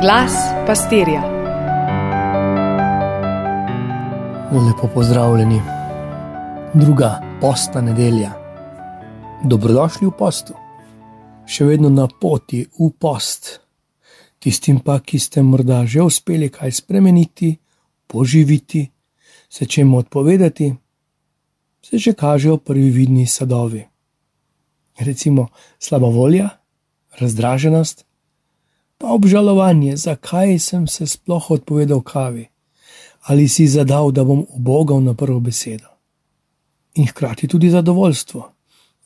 Glas pastirja. Lepo pozdravljeni. Druga postna nedelja. Dobrodošli v postu. Še vedno na poti v post. Tistim pa, ki ste morda že uspeli kaj spremeniti, poživiti, se čemu odpovedati, se že kažejo prvi vidni sadovi. Recimo slaba volja, razdraženost, pa obžalovanje, zakaj sem se sploh odpovedal kavi, ali si zadal, da bom ubogal na prvo besedo. In hkrati tudi zadovoljstvo.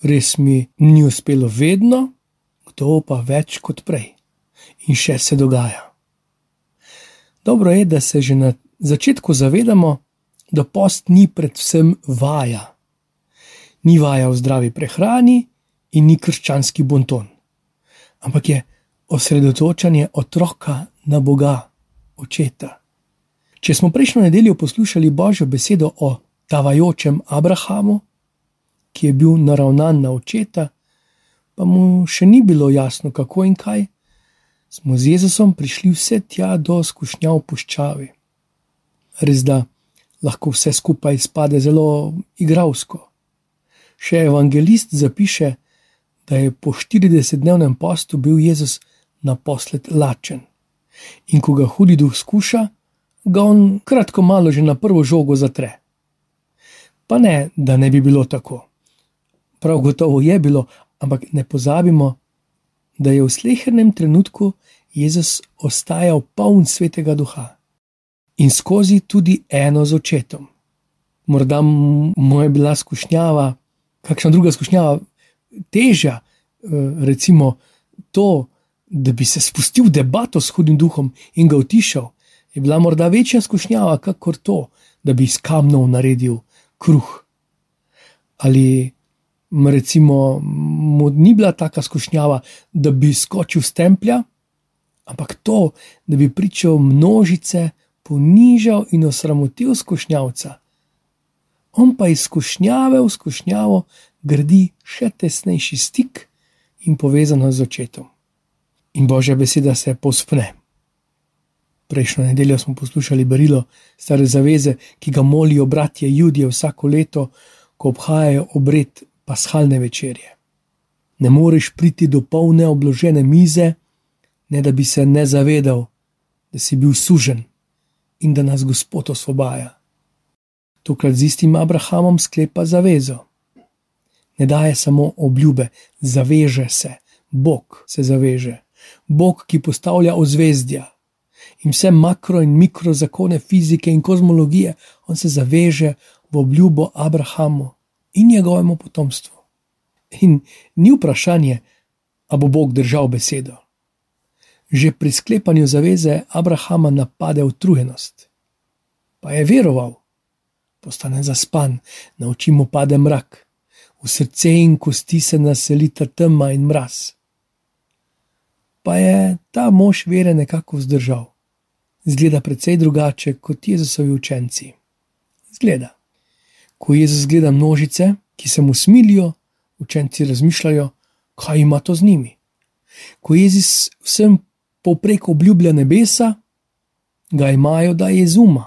Res mi ni uspelo vedno, kdo pa več kot prej. In še se dogaja. Dobro je, da se že na začetku zavedamo, da post ni predvsem vaja. Ni vaja v zdravi prehrani in ni krščanski bonton, ampak je osredotočanje otroka na Boga, očeta. Če smo prejšnjo nedeljo poslušali Božjo besedo o tavajočem Abrahamu, ki je bil naravnan na očeta, pa mu še ni bilo jasno, kako in kaj, smo z Jezusom prišli vse tja do skušnjav puščavi. Res da lahko vse skupaj spade zelo igralsko. Še evangelist zapiše, da je po 40-dnevnem postu bil Jezus naposled lačen. In ko ga hudi duh skuša, ga on kratko malo že na prvo žogo zatre. Pa ne, da ne bi bilo tako. Prav gotovo je bilo, ampak ne pozabimo, da je v slehernem trenutku Jezus ostajal poln svetega duha in skozi tudi eno z očetom. Morda mu je bila skušnjava, kakšna druga skušnjava, težja, eh, recimo to, da bi se spustil v debato s hudim duhom in ga utišal, je bila morda večja skušnjava, kakor to, da bi iz kamnov naredil kruh. Ali recimo mu ni bila taka skušnjava, da bi skočil z templja, ampak to, da bi pričal množice, ponižal in osramotil skušnjavca. On pa iz skušnjave v skušnjavo gradi še tesnejši stik in povezano z očetom in Božja beseda se pospne. Prejšnjo nedeljo smo poslušali berilo stare zaveze, ki ga molijo bratje Judije vsako leto, ko obhajajo obred pashalne večerje. Ne moreš priti do polne obložene mize, ne da bi se ne zavedal, da si bil sužen in da nas Gospod osvobaja. Tokrat z istim Abrahamom sklepa zavezo. Ne daje samo obljube, zaveže se, Bog se zaveže. Bog, ki postavlja ozvezdja in vse makro in mikro zakone fizike in kozmologije, on se zaveže v obljubo Abrahamu in njegovemu potomstvu. In ni vprašanje, ali bo Bog držal besedo. Že pri sklepanju zaveze Abrahama napade utrujenost. Pa je veroval, postane zaspan, na oči mu pade mrak, v srce in kosti se naselita tema in mraz pa je ta mož vere nekako vzdržal. Zgleda precej drugače kot Jezusovi učenci. Zgleda. Ko Jezus gleda množice, ki se mu smilijo, učenci razmišljajo, kaj ima to z njimi. Ko Jezus vsem povprek obljublja nebesa, ga imajo, da je zuma.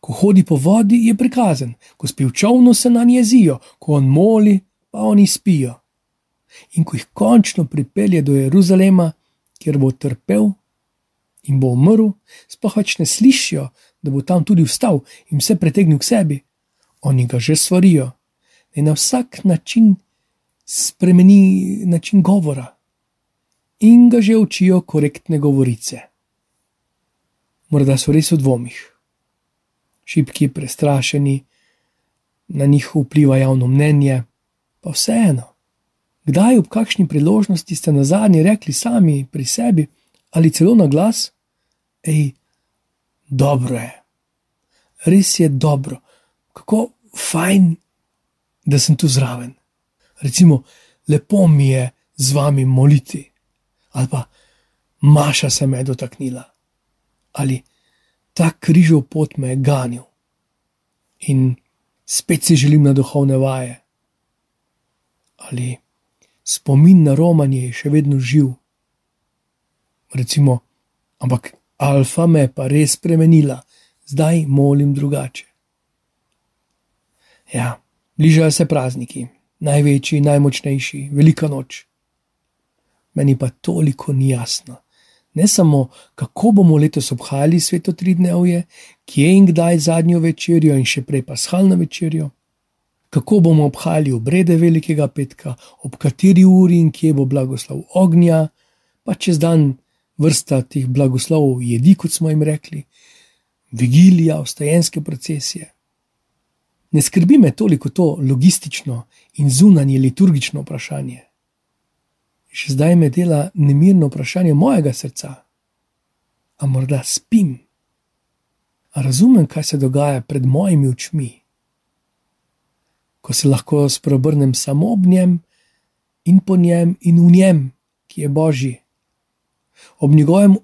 Ko hodi po vodi, je prikazen, ko spi v čovnu, se na njezijo, ko on moli, pa oni spijo in ko jih končno pripelje do Jeruzalema, kjer bo trpel in bo umrl, sploh več ne slišijo, da bo tam tudi vstal in vse pretegnil k sebi. Oni ga že svarijo, da na vsak način spremeni način govora in ga že učijo korektne govorice. Morda so res v dvomih, šibki, prestrašeni, na njih vpliva javno mnenje, pa vseeno. Kdaj ob kakšni priložnosti ste na zadnji rekli sami pri sebi ali celo na glas: Ej, dobro je, res je dobro, kako fajn, da sem tu zraven. Recimo, lepo mi je z vami moliti, ali pa Maša se me je dotaknila, ali ta križov pot me je ganil. In spet si želim na duhovne vaje. Ali spomin na romanje je še vedno živ. Recimo, Ampak alfa me pa res spremenila, zdaj molim drugače. Ja, bližajo se prazniki, največji, najmočnejši, velika noč. Meni pa toliko ni jasno. Ne samo, kako bomo letos obhajali sveto tridnevje, kje in kdaj zadnjo večerjo in še prej paschalno večerjo, kako bomo obhajali obrede velikega petka, ob kateri uri in kje bo blagoslov ognja, pa čez dan vrsta teh blagoslovov jedi, kot smo jim rekli, vigilija, ostajenske procesije. Ne skrbi me toliko to logistično in zunanje liturgično vprašanje. Še zdaj me dela nemirno vprašanje mojega srca. A morda spim? A razumem, kaj se dogaja pred mojimi očmi? Ko se lahko spreobrnem samo ob njem in po njem in v njem, ki je božji. Ob njegovem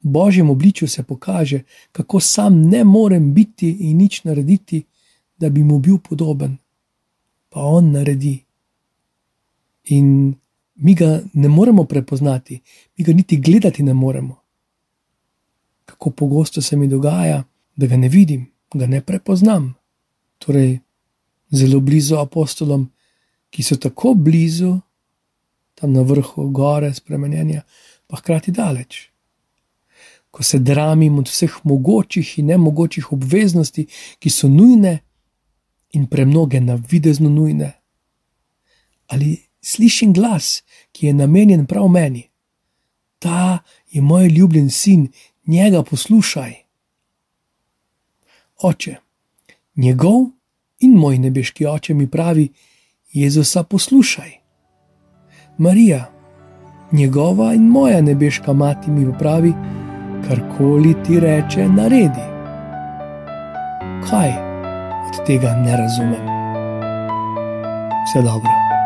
božjem obličju se pokaže, kako sam ne morem biti in nič narediti, da bi mu bil podoben, pa on naredi. In mi ga ne moremo prepoznati, mi ga niti gledati ne moremo. Kako pogosto se mi dogaja, da ga ne vidim, ga ne prepoznam. Torej, zelo blizu apostolom, ki so tako blizu, tam na vrhu gore spremenjenja, pa hkrati daleč. Ko se dramim od vseh mogočih in nemogočih obveznosti, ki so nujne in premnoge na videzno nujne. Ali slišim glas, ki je namenjen prav meni. Ta je moj ljubljen sin, njega poslušaj. Oče, njegov in moj nebeški oče mi pravi: Jezusa poslušaj. Marija, njegova in moja nebeška mati mi pravi: karkoli ti reče, naredi. Kaj od tega ne razumem? Vse dobro.